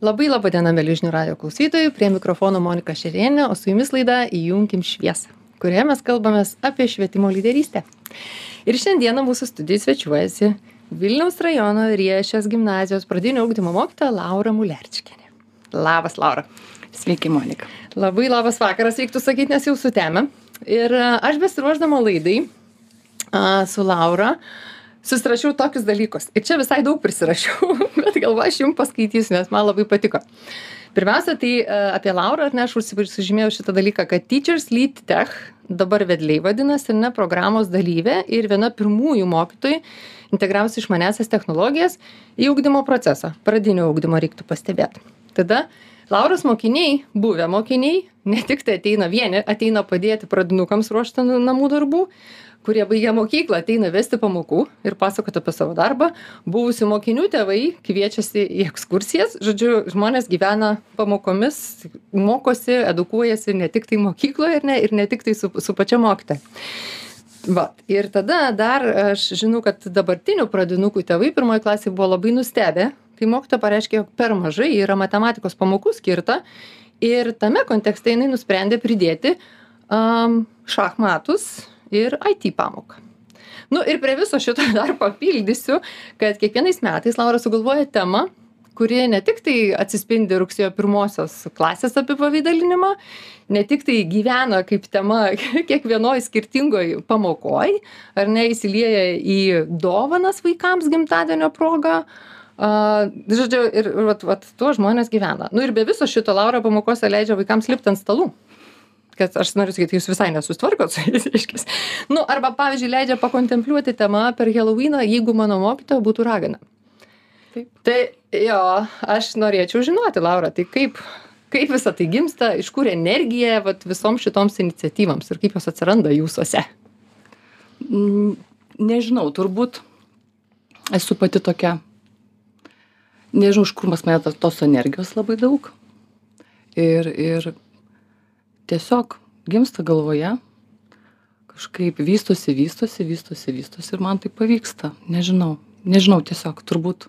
Labai laba diena, mėlyžinių radio klausytojai, prie mikrofono Monika Šerienė, o su jumis laida Įjunkim šviesą, kurioje mes kalbame apie švietimo lyderystę. Ir šiandieną mūsų studijai svečiuojasi Vilniaus rajono Riešės gimnazijos pradinio ugdymo mokytoja Laura Mulerčkinė. Labas, Laura. Sveiki, Monika. Labai labas vakaras, reiktų sakyti, nes jau sutėmė. Ir aš besiruoždama laidai a, su Laura susirašiau tokius dalykus. Ir čia visai daug prisirašiau, bet galva aš jums paskaitysiu, nes man labai patiko. Pirmiausia, tai uh, apie Laurą, ar ne, aš užsižymėjau šitą dalyką, kad Teachers Lead Tech, dabar vedliai vadinasi, ne programos dalyvė ir viena pirmųjų mokytojų integravusi išmanesias technologijas į ugdymo procesą. Pradinio ugdymo reiktų pastebėti. Tada Lauros mokiniai, buvę mokiniai, ne tik tai ateina vieni, ateina padėti pradinukams ruošti namų darbų, kurie baigę mokyklą ateina vesti pamokų ir pasakoti apie savo darbą. Buvusių mokinių tėvai kviečiasi į ekskursijas. Žodžiu žmonės gyvena pamokomis mokosi edukuojasi ne tiktai mokykloje ar ne ir ne tiktai su su pačia mokytoja. Va ir tada dar aš žinau kad dabartinių pradinukų tėvai pirmoj klasėj buvo labai nustebę kai mokytoja pareiškė jog per mažai yra matematikos pamokų skirta ir tame kontekste jinai nusprendė pridėti um, šachmatus ir it pamoką. Nu ir prie viso šito dar papildysiu kad kiekvienais metais laura sugalvoja temą kuri ne tik tai atsispindi rugsėjo pirmosios klasės apipavidalinimą ne tik tai gyvena kaip tema kiekvienoj skirtingoj pamokoj ar ne įsilieja į dovanas vaikams gimtadienio proga a žodžiu ir vat vat tuo žmonės gyvena. Nu ir be viso šito laura pamokose leidžia vaikams lipt ant stalų. Kad aš noriu sakyt jūs visai nesusitvarkot su jais reiškias nu arba pavyzdžiui leidžia pakontempliuoti temą per helovyną jeigu mano mokytoja būtų ragana. Taip. Tai jo aš norėčiau žinoti laura tai kaip kaip visa tai gimsta iš kur energija vat visoms šitoms iniciatyvoms ir kaip jos atsiranda jūsuose? Mm, Nežinau, turbūt esu pati tokia. Nežinau, iš kur pas mane tos- tos energijos labai daug. Ir, ir tiesiog gimsta galvoje, kažkaip vystosi, vystosi, vystosi, vystosi ir man tai pavyksta. Nežinau, nežinau, tiesiog turbūt,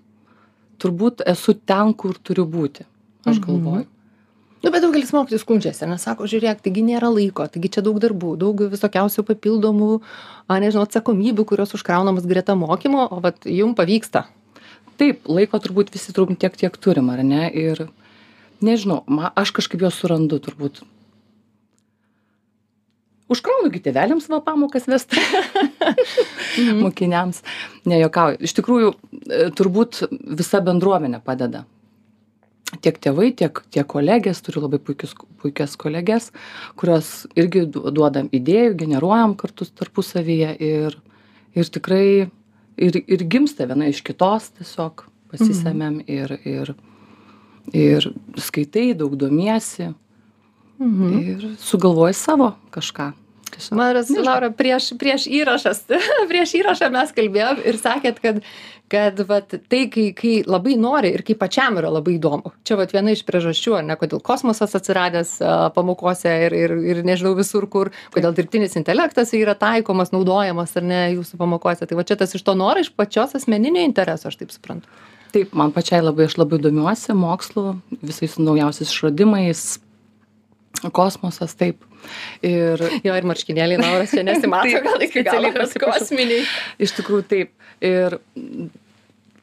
turbūt esu ten, kur turiu būti. Aš Mhm. galvoju. nu bet daugelis mokytojų skundžiasi nes sako žiūrėk taigi nėra laiko taigi čia daug darbų daug visokiausių papildomų a nežinau atsakomybių kurios užkraunamos greta mokymo o vat jum pavyksta Taip, laiko turbūt visi turim tiek, tiek turim, ar ne? Ir nežinau, ma, aš kažkaip juos surandu turbūt. Užkraunu gi tėveliams va pamokas vesti mokiniams. Nejokauju. Iš tikrųjų, e, turbūt visa bendruomenė padeda. Tiek tėvai, tiek, tiek kolegės, turiu labai puikius, puikias kolegės, kurios irgi du- duodam idėjų, generuojam kartu tarpusavyje ir, ir tikrai ir, ir gimsta viena iš kitos tiesiog pasisemiam ir, ir, ir skaitai, daug domiesi mhm. ir sugalvoji savo kažką. Maras, Nežinau. Laura, prieš, prieš įrašas, prieš įrašą mes kalbėjom ir sakėt, kad, kad vat, tai, kai, kai labai nori ir kai pačiam yra labai įdomu. Čia vat, viena iš priežasčių, ar ne, kodėl kosmosas atsiradęs pamokose ir, ir, ir nežinau visur, kur, kodėl dirbtinis intelektas yra taikomas, naudojamas ar ne jūsų pamokose. Tai va čia tas iš to noro, iš pačios asmeninio intereso, aš taip suprantu. Taip, man pačiai labai, aš labai domiuosi mokslu, visais naujausiais išradimais, kosmosas, taip. Ir Jo, ir marškinėliai, Laura, čia nesimato, gal iki galo kosminiai. iš tikrųjų taip. Ir mm,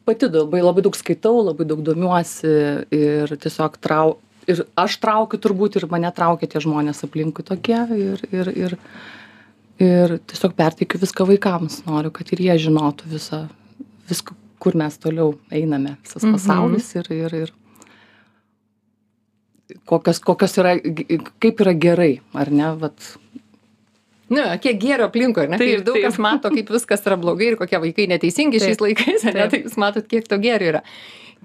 pati labai, labai daug skaitau, labai daug domiuosi ir tiesiog trau. Ir aš traukiu turbūt ir mane traukia tie žmonės aplinkui tokie ir, ir, ir, ir tiesiog perteikiu viską vaikams. Noriu, kad ir jie žinotų visą, viską, kur mes toliau einame, visas Mhm. pasaulis ir, ir, ir kokios, kokios yra, kaip yra gerai, ar ne, vat, Nu, kiek gėrio aplinkui, ar ne? Taip, ir daug taip. kas mato, kaip viskas yra blogai ir kokie vaikai neteisingi šiais Taip, laikais, ar ne? taip. Tai jūs matot, kiek to gėrio yra.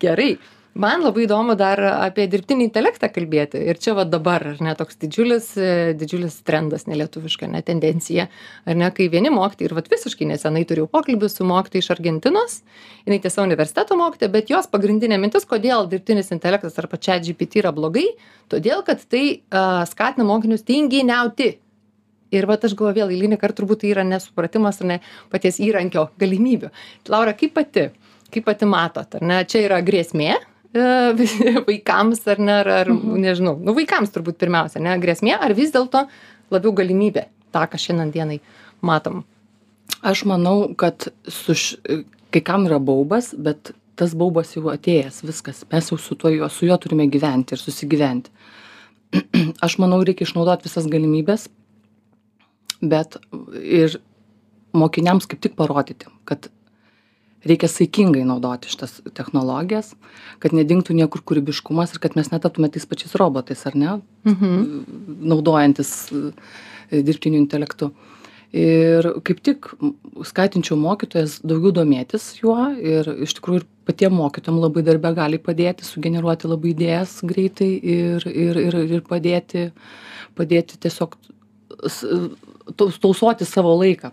Gerai. Man labai įdomu dar apie dirbtinį intelektą kalbėti. Ir čia va dabar, ar ne, toks didžiulis, e, didžiulis trendas, nelietuviška, ne tendencija. Ar ne, kai vieni mokytojai, ir va visiškai nesenai turėjau pokalbį su mokytojai iš Argentinos, jinai tiesa universiteto mokytoja, bet jos pagrindinė mintis, kodėl dirbtinis intelektas arba čia GPT yra blogai, todėl kad tai uh, skatina mokinius tinginiauti. Ir va aš galvoju vėl eilinį kartą turbūt tai yra nesupratimas ar ne paties įrankio galimybių. Laura, kaip pati, kaip pati matot, ar ne, čia yra grėsmė e, vaikams ar ne, ar, ar nežinau, nu vaikams turbūt pirmiausia, ne, grėsmė, ar vis dėlto labiau galimybė, tą, ką šiandien dienai matom. Aš manau, kad su š... kai kam yra baubas, bet tas baubas jau atėjęs, viskas, mes jau su, tuo, su juo turime gyventi ir susigyventi. Aš manau, reikia išnaudoti visas galimybės, bet ir mokiniams kaip tik parodyti, kad reikia saikingai naudoti šitas technologijas, kad nedingtų niekur kūrybiškumas ir kad mes netaptume tais pačiais robotais, ar ne, Mhm. naudojantis e, dirbtiniu intelektu. Ir kaip tik skatinčiau mokytojas daugiau domėtis juo ir iš tikrųjų ir patiem mokytojam labai darbe gali padėti, sugeneruoti labai idėjas greitai ir, ir, ir, ir padėti, padėti tiesiog taus- tausoti savo laiką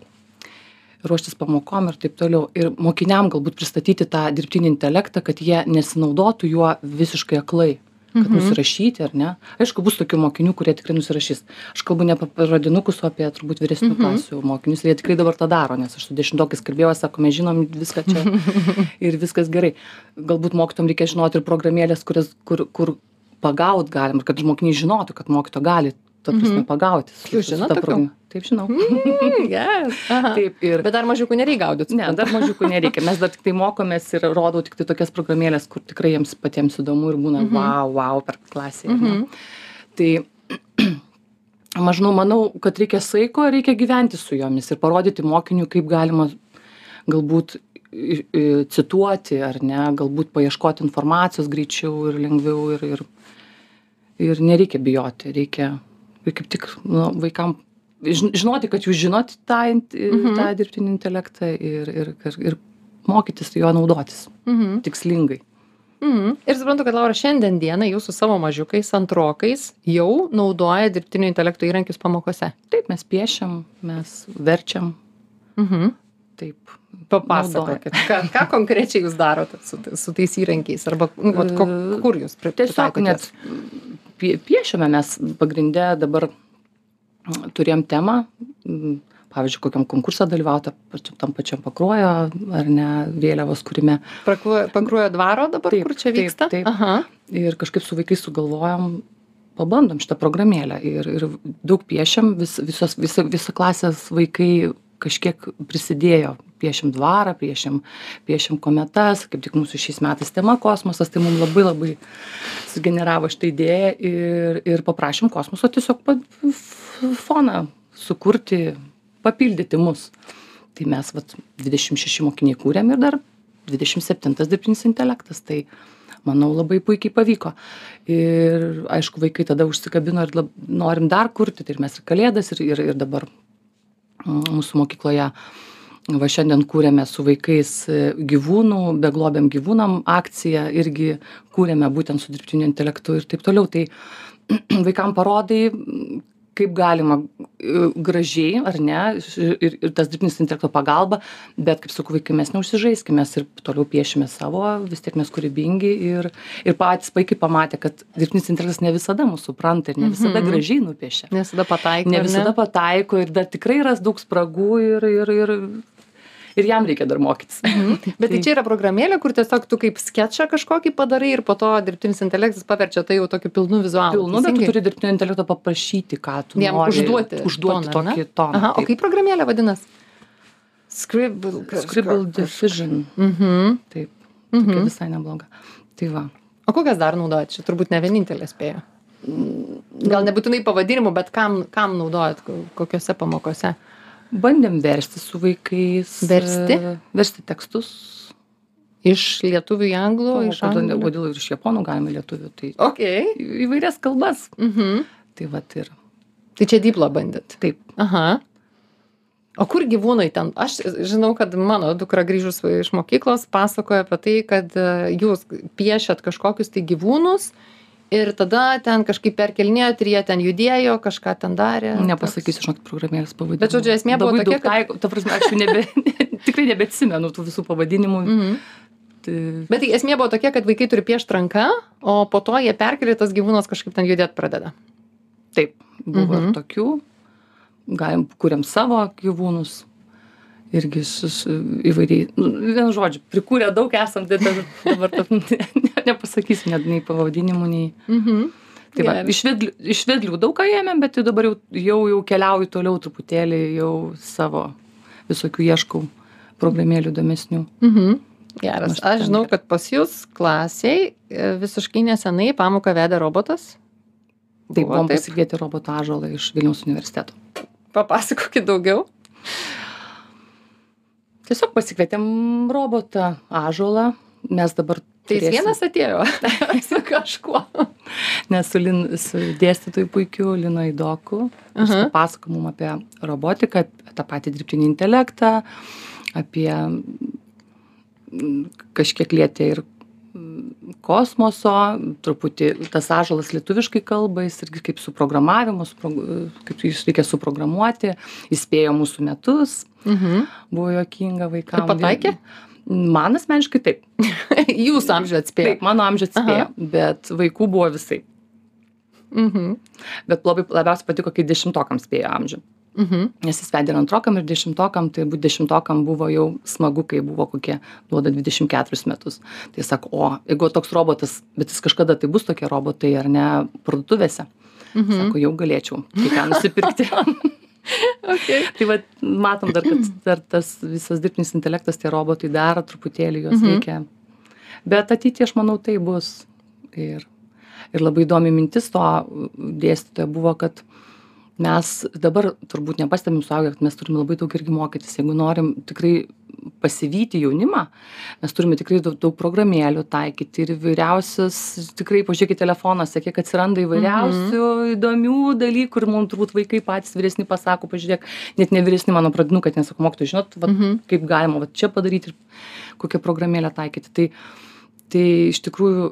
ruoštis pamokom ir taip toliau. Ir mokiniam galbūt pristatyti tą dirbtinį intelektą, kad jie nesinaudotų juo visiškai aklai. Kad Mhm. nusirašyti ar ne. Aišku, bus tokių mokinių, kurie tikrai nusirašys. Aš kalbu ne apie pradinukus, o apie turbūt vyresnių Mhm. klasių mokinius. Ir jie tikrai dabar tą daro, nes aš su dešimtokais kalbėjau, sako, mes žinom viską čia ir viskas gerai. Galbūt mokytom reikia žinoti ir programėlės, kurias, kur, kur pagaut galim, ir kad mokiniai žinotų, kad mokyto gali, ta prasme, Mhm. pagauti. su- su ta tokių? Taip, žinau. Mm, yes. Aha. Taip, ir Bet dar mažiukų nereikia gaudyti. Ne, dar mažiukų nereikia. Mes dar tik tai mokomės ir rodau tik tai tokias programėlės, kur tikrai jiems patiems įdomu ir būna Mhm. wow, wow per klasę. ne? Mhm. Tai mažnau, manau, kad reikia saiko, reikia gyventi su jomis ir parodyti mokiniui, kaip galima galbūt cituoti ar ne, galbūt paieškoti informacijos greičiau ir lengviau ir, ir, ir nereikia bijoti, reikia ir kaip tik nu, vaikam žin- žinoti, kad jūs žinot tą, int- Mhm. tą dirbtinį intelektą ir, ir, ir, mokytis juo naudotis Mhm. tikslingai. Mhm. Ir suprantu, kad Laura šiandien dieną jūs su savo mažiukais, antrokais jau naudoja dirbtinio intelekto įrankius pamokose. Taip, mes piešiam, mes verčiam, Mhm. taip. Papasakokit, ką, ką konkrečiai jūs darote su, su tais įrankiais arba nu, vat, ko, kur jūs pri- Tiesiog net piešiame mes pagrindė dabar turėjom temą, pavyzdžiui, kokiam konkursą dalyvauti, tam pačiam pakruojo, ar ne, vėliavos kūrime. Pakruojo dvaro dabar, Taip, kur čia taip, vyksta? taip. Aha. Ir kažkaip su vaikais sugalvojom, pabandom šitą programėlę ir, ir daug piešiam, vis, visos, visa, visa klasės vaikai kažkiek prisidėjo. Piešiam dvarą, piešiam, piešiam kometas, kaip tik mūsų šiais metais tema kosmosas, tai mums labai labai sugeneravo šitą idėją ir, ir paprašym kosmoso tiesiog pa, foną sukurti, papildyti mus. Tai mes vat, 26 mokiniai kūrėm ir dar 27 dirbtinis intelektas. Tai manau labai puikiai pavyko. Ir aišku, vaikai tada užsikabino ir lab, norim dar kurti, tai ir mes ir kalėdas, ir, ir, ir dabar mūsų mokykloje. Va šiandien kūrėme su vaikais e, gyvūnų, beglobiam gyvūnam akciją, irgi kūrėme būtent su dirbtiniu intelektu ir taip toliau. Tai vaikam parodai, mm, kaip galima e, gražiai, ar ne, ir, ir tas dirbtinis intelekto pagalba, bet, kaip sakau, vaikai mes neužsižaiskim, mes ir toliau piešime savo, vis tiek mes kūrybingi ir, ir patys vaikai pamatė, kad dirbtinis intelektas ne visada mūsų supranta ir ne visada Mhm. gražiai nupiešia. Ne visada pataiko. Ne visada pataiko ir dar tikrai ras daug spragų ir, ir, ir, ir jam reikia dar mokytis. Bet tai čia yra programėlė, kur tiesiog tu kaip sketšą kažkokį padarai ir po to dirbtinis intelektas paverčia tai jau tokiu pilnu vizualu. Pilnu, bet tu turi dirbtinio intelekto paprašyti, ką tu Jam nori. užduoti Užduoti toną, tokį toną. Aha, o taip. kaip programėlė vadinasi? Scribble. Scribble Decision. Mhm. Taip, tokia Mhm. visai nebloga. Tai va. O kokias dar naudojat? Čia turbūt ne vienintelė spėja. Gal nebūtinai pavadinimu, bet kam, kam naudojat, ko- kokiose pamokose? Bandėm versti su vaikais. Versti? e, Versti tekstus. Iš lietuvių į anglų, O, iš anglų. kodėl ir iš japonų galima lietuvių. Tai Ok. į- įvairias kalbas. Mhm. Tai va ir Tai čia dyplą bandėt. taip. Aha. O kur gyvūnai ten? Aš žinau, kad mano dukra grįžus iš mokyklos pasakoja apie tai, kad e, jūs piešiat kažkokius tai gyvūnus ir tada ten kažkaip perkelnėjot ir jie ten judėjo, kažką ten darė. Nepasakysiu, žinok, programėlės pavadinimų. Bet, žodžiu, esmė buvo tokia, taiko, ta prasme, aš jau nebe, tikrai nebeatsimenu tų visų pavadinimų. Mhm. Tai, Bet tai esmė buvo tokia, kad vaikai turi piešti ranką, o po to jie perkelia tas gyvūnas kažkaip ten judėti pradeda. taip, buvo Mhm. ir tokių. Galim, kuriam savo gyvūnus. Irgi su, su įvairiai, nu, vienu žodžiu, prikūrė daug esam, tai dabar, dabar taip ne, ne, nepasakysiu net nei pavadinimų, nei... Mhm. Tai va, iš vedlių, iš vedlių daug ką ėmėm, bet jau dabar jau, jau, jau keliauju toliau truputėlį, jau savo visokių ieškau programėlių įdomesnių. Mhm. Geras. Aš žinau, kad pas jūs klasiai e, visiškai nesenai pamoką vedė robotas. Taip, Buvo buvom pasikvietę robotą Ažalą iš Vilniaus universiteto. Papasakokit daugiau. Tiesiog pasikvietėm robotą Ažalą, mes dabar... Tai jis vienas atėjo su kažkuo. Nes su, Lin, su dėstytoju puikiu Lino Idoku. Jis Aha. papasako mum apie robotiką, apie tą patį dirbtinį intelektą, apie mm, kažkiek lietė ir kosmoso, truputį tas ažalas lietuviškai kalba, jis irgi kaip su programavimu, su, kaip jis reikia suprogramuoti, įspėjo mūsų metus, Mhm. buvo jokinga vaikams. Ir pataikė? Man asmeniškai taip. Jūs amžių atspėjo. Taip, mano amžius atspėjo, bet vaikų buvo visai. Mhm. Bet labai labiausiai patiko, kai dešimtokams spėjo amžių. Mhm. Nes jis vedė ir antrokam, ir dešimtokam, tai būt dešimtokam buvo jau smagu, kai buvo kokie duoda 24 metus. Tai sako, o jeigu toks robotas, bet jis kažkada tai bus tokie robotai ar ne parduotuvėse, Mhm. sako, jau galėčiau kai ką nusipirkti. Okay. tai va, matom dar, kad dar tas visas dirbtinis intelektas, tie robotai dar truputėlį juos Mhm. reikia. Bet ateitie, aš manau, tai bus. Ir, ir labai įdomi mintis to dėstytojo buvo, kad mes dabar turbūt nepastebim suaugę, kad mes turime labai daug irgi mokytis. Jeigu norim tikrai pasivyti jaunimą, mes turime tikrai daug, daug programėlių taikyti ir įvairiausias, tikrai pažiūrėkit telefonuose, kiek atsiranda įvairiausių įdomių dalykų ir mums turbūt vaikai patys vyresni pasako, pažiūrėk, net ne vyresni mano pradinukai, nes sako, mokytojai, žinot, va, Mhm. kaip galima va, čia padaryti ir kokią programėlę taikyti. Tai, tai iš tikrųjų,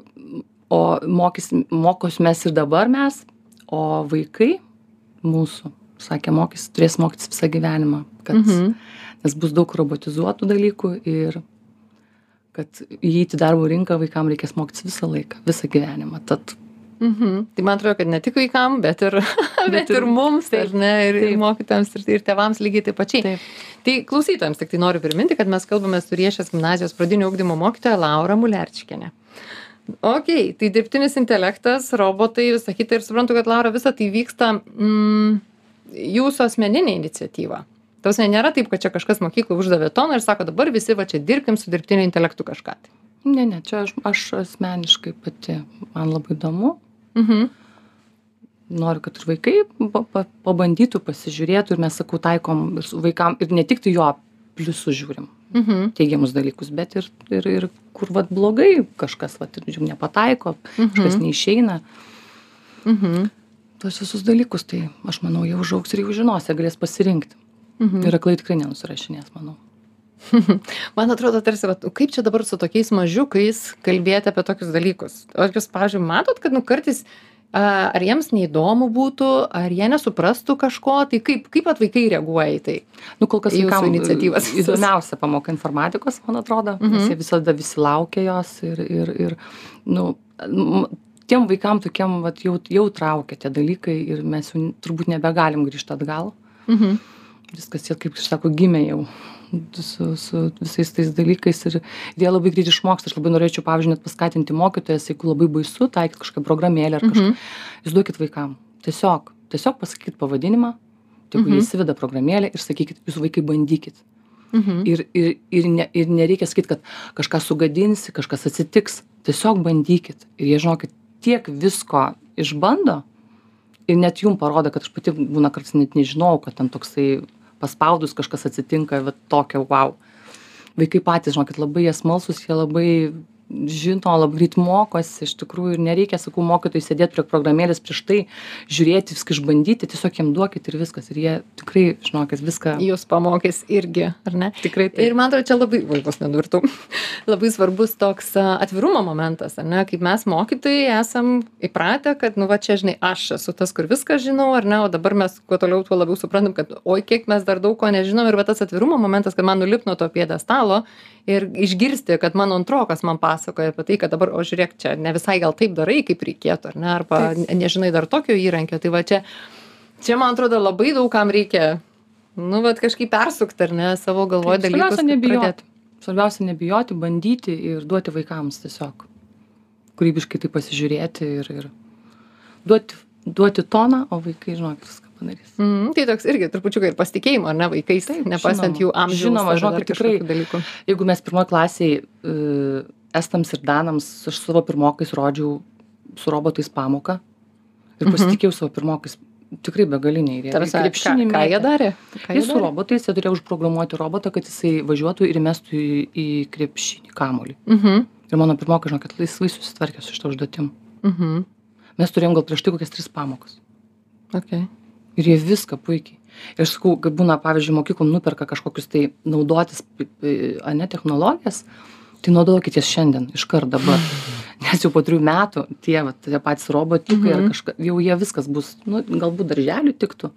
o mokys, mokos mes ir dabar mes, o vaikai mūsų, sakė, mokys, turės mokytis visą gyvenimą, kad, Mhm. nes bus daug robotizuotų dalykų ir kad įeiti darbo rinką vaikam reikės mokytis visą laiką, visą gyvenimą. Tad Mhm. Tai man atrodo, kad ne tik vaikam, bet ir, bet Bet ir ir- mums, taip, ne, ir, ir taip. mokytams, ir, ir tėvams lygiai taip pačiai. Taip. Tai klausytojams tik tai noriu priminti, kad mes kalbame su Riešės gimnazijos pradinio ugdymo mokytoja Laura Mulerčikinė. Ok, tai dirbtinis intelektas, robotai, visą kitą ir suprantu, kad Laura visą tai vyksta mm, jūsų asmeninė iniciatyva. Tausia nėra taip, kad čia kažkas mokyklų uždavė toną ir sako, dabar visi va čia dirbkim su dirbtiniu intelektu kažką. Tai. ne, ne, čia aš, aš asmeniškai pati, man labai įdomu, Mhm. noriu, kad ir vaikai pa, pa, pabandytų, pasižiūrėtų ir mes, sakau, taikom ir vaikam ir ne tik tai jo pliusų žiūrim, Mhm. teigiamus dalykus, bet ir, ir, ir kur vat blogai kažkas, vat, ir jum nepataiko, kažkas Mhm. neišeina. Mhm. Tuos visus dalykus, tai aš manau, jie užaugs ir jau žinos, jie galės pasirinkti. Mhm. Ir aklai tikrai nenusirašinės, manau. Man atrodo, tarsi, nu, kaip čia dabar su tokiais mažiukais kalbėti apie tokius dalykus. O jūs, pavyzdžiui, matot, kad nu, kartais ar jiems neįdomu būtų, ar jie nesuprastų kažko, tai kaip, kaip pat vaikai reaguoja į tai? Nu, kol kas vaikam iniciatyvas įdomiausia pamoka informatikos, man atrodo, Mhm. nes jie visada visi laukia jos ir, ir, ir nu, tiem vaikam tokiem vat, jau, jau traukia tie dalykai ir mes jau turbūt nebegalim grįžti atgal. Mhm. Viskas jie, kaip aš sako, gimė jau su, su visais tais dalykais ir jie labai greit išmoksta. Aš labai norėčiau, pavyzdžiui, net paskatinti mokytojas, jeigu labai baisu, taikyti kažkokią programėlę ar kažką. Mhm. Jūs duokit vaikam. Tiesiog, tiesiog pasakykit pavadinimą, tegu Mhm. jie įsiveda programėlę ir sakykit, jūs vaikai bandykit. Mhm. Ir, ir, ir, ne, ir nereikia sakyti, kad kažką sugadinsi, kažkas atsitiks. Tiesiog bandykit. Ir jie, žinokit, tiek visko išbando ir net jum parodo, kad aš pati būna kartais net nežinau, kad ten toksai paspaudus kažkas atsitinka, bet tokio wow. Vaikai patys, žinokit, labai jie smalsus, jie labai žino, labai greit mokosi, iš tikrųjų ir nereikia, sakau, mokytojai sėdėti prie programėlės prieš tai, žiūrėti, viską išbandyti, tiesiog jiem duokit ir viskas. Ir jie tikrai, žinokit, viską. Jūs pamokys irgi, ar ne? Tikrai taip. Ir man atrodo, čia labai, vaikus nedurtų, labai svarbus toks atvirumo momentas, ar ne, kaip mes mokytojai esam įpratę, kad, nu, va čia, žinai, aš esu tas, kur viską žinau, ar ne, o dabar mes kuo toliau, tuo labiau suprantam, kad, oi, kiek mes dar daug ko nežinom ir va tas atvirumo momentas, kad man nulip nuo to pėdė stalo ir išgirsti, kad mano antrokas man pasakoja apie tai, kad dabar, o žiūrėk, čia ne visai gal taip darai, kaip reikėtų, ar ne, arba Taip. ne- nežinai dar tokio įrankio, tai va čia, čia man atrodo labai daug kam reikia nu vat kažkaip persukt ar ne savo galvoj dalykus. Svarbiausia nebijoti. Svarbiausia nebijoti, bandyti ir duoti vaikams tiesiog. Kūrybiškai tai pasižiūrėti ir, ir duoti, duoti toną, o vaikai, žinokit, viską padarys. Mhm, tai toks irgi trupučiuką ir pasitikėjimo, ar ne, vaikais, žinoma. jų amžiaus. Žinoma, žinokit, tikrai. Dalykų. Jeigu mes pirmoji klasiai uh, estams ir danams, aš savo pirmokais rodžiau su robotais pamoką ir Mhm. pasitikėjau savo pirmokais tikrai begaliniai. Ir jie- ir ką, krepšinį ką jie mėtė. darė? Ką Jis su robotais, jie turėjo užprogramuoti robotą, kad jisai važiuotų ir mestų į, į krepšinį kamolį. Mhm. Ir mano pirmokai, žinokit, laisvai susitvarkė su šitą užduotim. Mhm. Mes turėjom gal prieš tai kokias tris pamokas. Okay. Ir jie viską puikiai. Ir aš sakau, kai būna, pavyzdžiui, mokyklom nuperka kažkokius tai naudotis, ane, technologijas, tai naudokit jas šiandien, iškart dabar. Nes jau po trijų metų tie, va, tie patys robotikai ar Mhm. kažką, jau jie viskas bus, nu, galbūt darželių tiktų.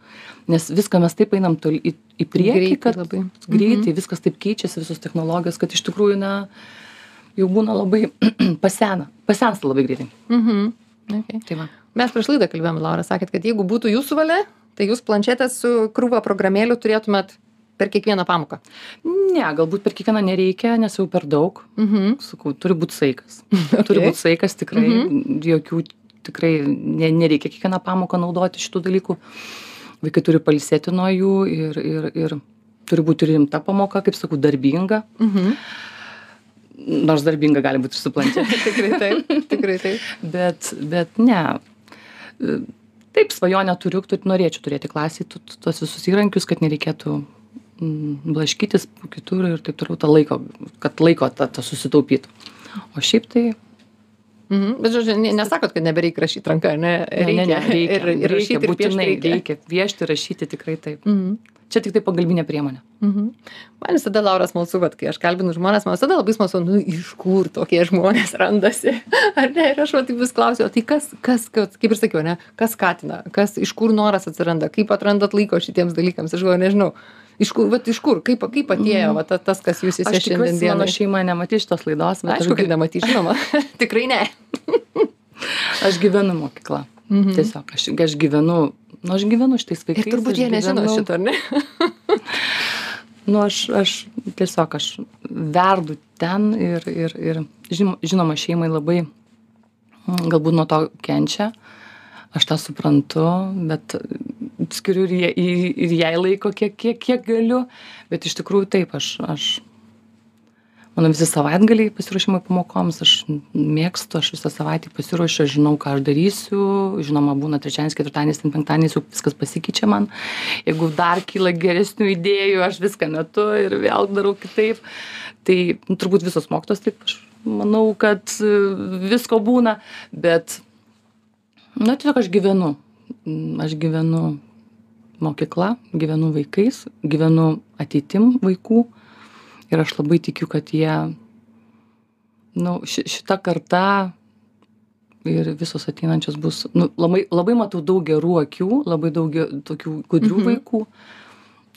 Nes viską mes taip einam toli į, į priekį, Greitai kad labai. greitai viskas taip keičiasi, visos technologijos, kad iš tikrųjų, na, jau būna labai pasena, pasensta labai greitai. Mhm. Okay. Tai va. Mes prieš laidą kalbėjom, Laura, sakėt, kad jeigu būtų jūsų valia, tai jūs planšetę su krūva programėlių turėtumėt per kiekvieną pamoką. Ne, galbūt per kiekvieną nereikia, nes jau per daug. Mhm. Sakau, turi būti saikas. Turi Okay. būti saikas tikrai, jokių tikrai ne, nereikia kiekvieną pamoką naudoti šitų dalykų. Vaikai turi palsėti nuo jų ir, ir, ir turi būti rimta pamoka, kaip sakau, darbinga. Mhm. Nors darbinga gali būti ir suplančia. tikrai taip, tikrai taip. bet, bet ne. Taip, svajonę turiu, turiu norėčiau turėti klasį tu- tu- tuos visus įrankius, kad nereikėtų blaškytis po kitur ir taip toliau, tą laiko, kad laiko tą, tą susitaupytų. O šiaip tai Mhm. Bet, žodžiu, ne- nesakot, kad nebereikia rašyti ranką, ne? Ne, ne, ne, reikia, ir, ir reikia, rašyti, ir piešti būtinai reikia. reikia piešti, rašyti tikrai taip. Mhm. Čia tik tai pagalbinė priemonė. Mhm. Man visada Laura smalsu, kad kai aš kalbinu žmonės, man visada labai smalsu, nu iš kur tokie žmonės randasi. Ar ne? Ir aš taip vis klausiu, tai kas, kas, kas, kaip ir sakiau, ne, kas skatina, kas, iš kur noras atsiranda, kaip atrandat laiko šitiems dalykams, aš galvoju, nežinau. Iš kur, va, iš kur, kaip, kaip atėjo va, ta- tas, kas jūs Aš įsė šiandien tikiuosi, mano šeima nematys šitos laidos, bet Aišku, aš, kad nematys, žinoma. Tikrai ne. aš gyvenu mokykla. Mhm. Tiesiog, aš, aš gyvenu, nu aš gyvenu šitais vaikais. Ir turbūt aš jie nežino šito, ar ne? Nu, aš, aš tiesiog, aš verdu ten ir, ir, ir žinoma, žinoma, šeimai labai mm, galbūt nuo to kenčia. Aš tą suprantu, bet skiriu ir, jai- ir, jai laiko, kiek, kiek, kiek galiu. Bet iš tikrųjų taip, aš, aš mano visi savaitgaliai pasiruošimai pamokoms, aš mėgstu, aš visą savaitę pasiruošiu, žinau, ką aš darysiu, žinoma, būna trečiadienis, ketvirtadienis, penktadienis, jau viskas pasikeičia man. Jeigu dar kyla geresnių idėjų, aš viską metu ir vėl darau kitaip. Tai nu, turbūt visos mokytos taip, aš manau, kad e, visko būna, bet, na, tiesiog aš gyvenu. Aš gyvenu mokykla, gyvenu vaikais, gyvenu ateitim vaikų ir aš labai tikiu, kad jie, nu, ši, šita karta ir visos ateinančios bus, nu, labai, labai matau daug gerų akių, labai daug tokių gudrių Mhm. vaikų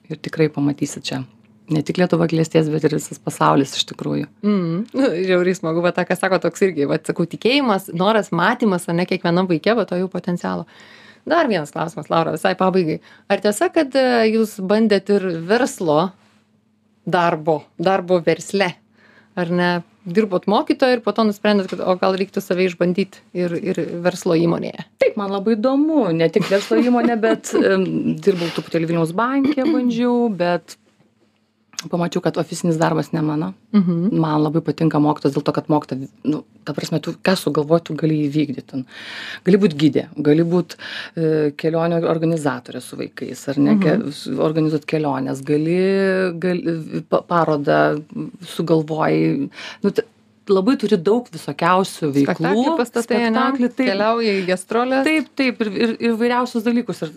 ir tikrai pamatysit čia. Ne tik Lietuva klėsties, bet ir visas pasaulis iš tikrųjų. Mm. Nu, žiauriai smagu, va, tą, ką sako toks irgi, va, sakau, tikėjimas, noras, matymas, ar ne kiekvienam vaikė, va, to jų potencialo. Dar vienas klausimas, Laura, visai pabaigai. Ar tiesa, kad e, jūs bandėt ir verslo darbo, darbo versle? Ar ne? Dirbot mokytoją ir po to nusprendėt, kad o gal reiktų save išbandyti ir, ir verslo įmonėje. Taip, man labai įdomu, ne tik verslo įmonė, bet dirbau truputėlį Vilniaus bankė, bandžiau, bet pamačiau, kad ofisinis darbas ne mano. Mhm. Man labai patinka mokytas dėl to, kad mokyta, nu, ta prasme, tu ką sugalvoji, tu gali įvykdyti. ten. Gali būti gydė, gali būti e, kelionių organizatorė su vaikais, ar ne, ke, su- organizuoti keliones, gali, gali pa, parodą sugalvoji. Nu, t- labai turi daug visokiausių veiklų. Spektaklį pastatai, spektaklį, taip, Keliauja į gastrolę. Taip, taip, ir, ir, ir vairiausius dalykus. Ir,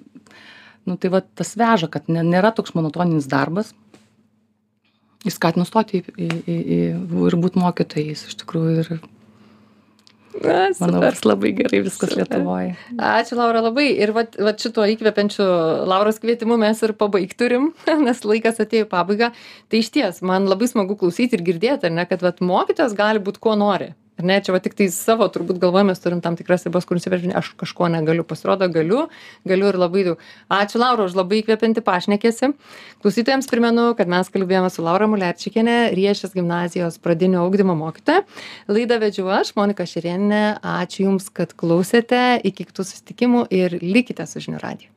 nu, tai va, tas veža, kad nėra toks monotoninis darbas. Jis skatina stoti į, į, į, į, ir būti mokytojais, iš tikrųjų. Ir Na, manau, kad labai gerai viskas Super. Lietuvoje. Ačiū, Laura, labai. Ir vat, vat šituo įkvepiančiu Lauros kvietimu mes ir pabaig turim, nes laikas atėjo į pabaigą. Tai iš ties, man labai smagu klausyti ir girdėti, ar ne, kad vat, mokytojas gali būti kuo nori. Ar ne? Čia va tiktai savo turbūt galvoj mes turim tam tikras ribas kur nusibrėžiam aš kažko negaliu pasirodo galiu galiu ir labai daug. Ačiū laura už labai įkvepiantį pašnekesį. Klausytojams primenu kad mes kalbėjome su laura mulevičiene riešės gimnazijos pradinio ugdymo mokytoja. Laidą vedžiau aš monika šerėnienė ačiū jums kad klausėte. Iki kitų susitikimų ir likite su žinių radiju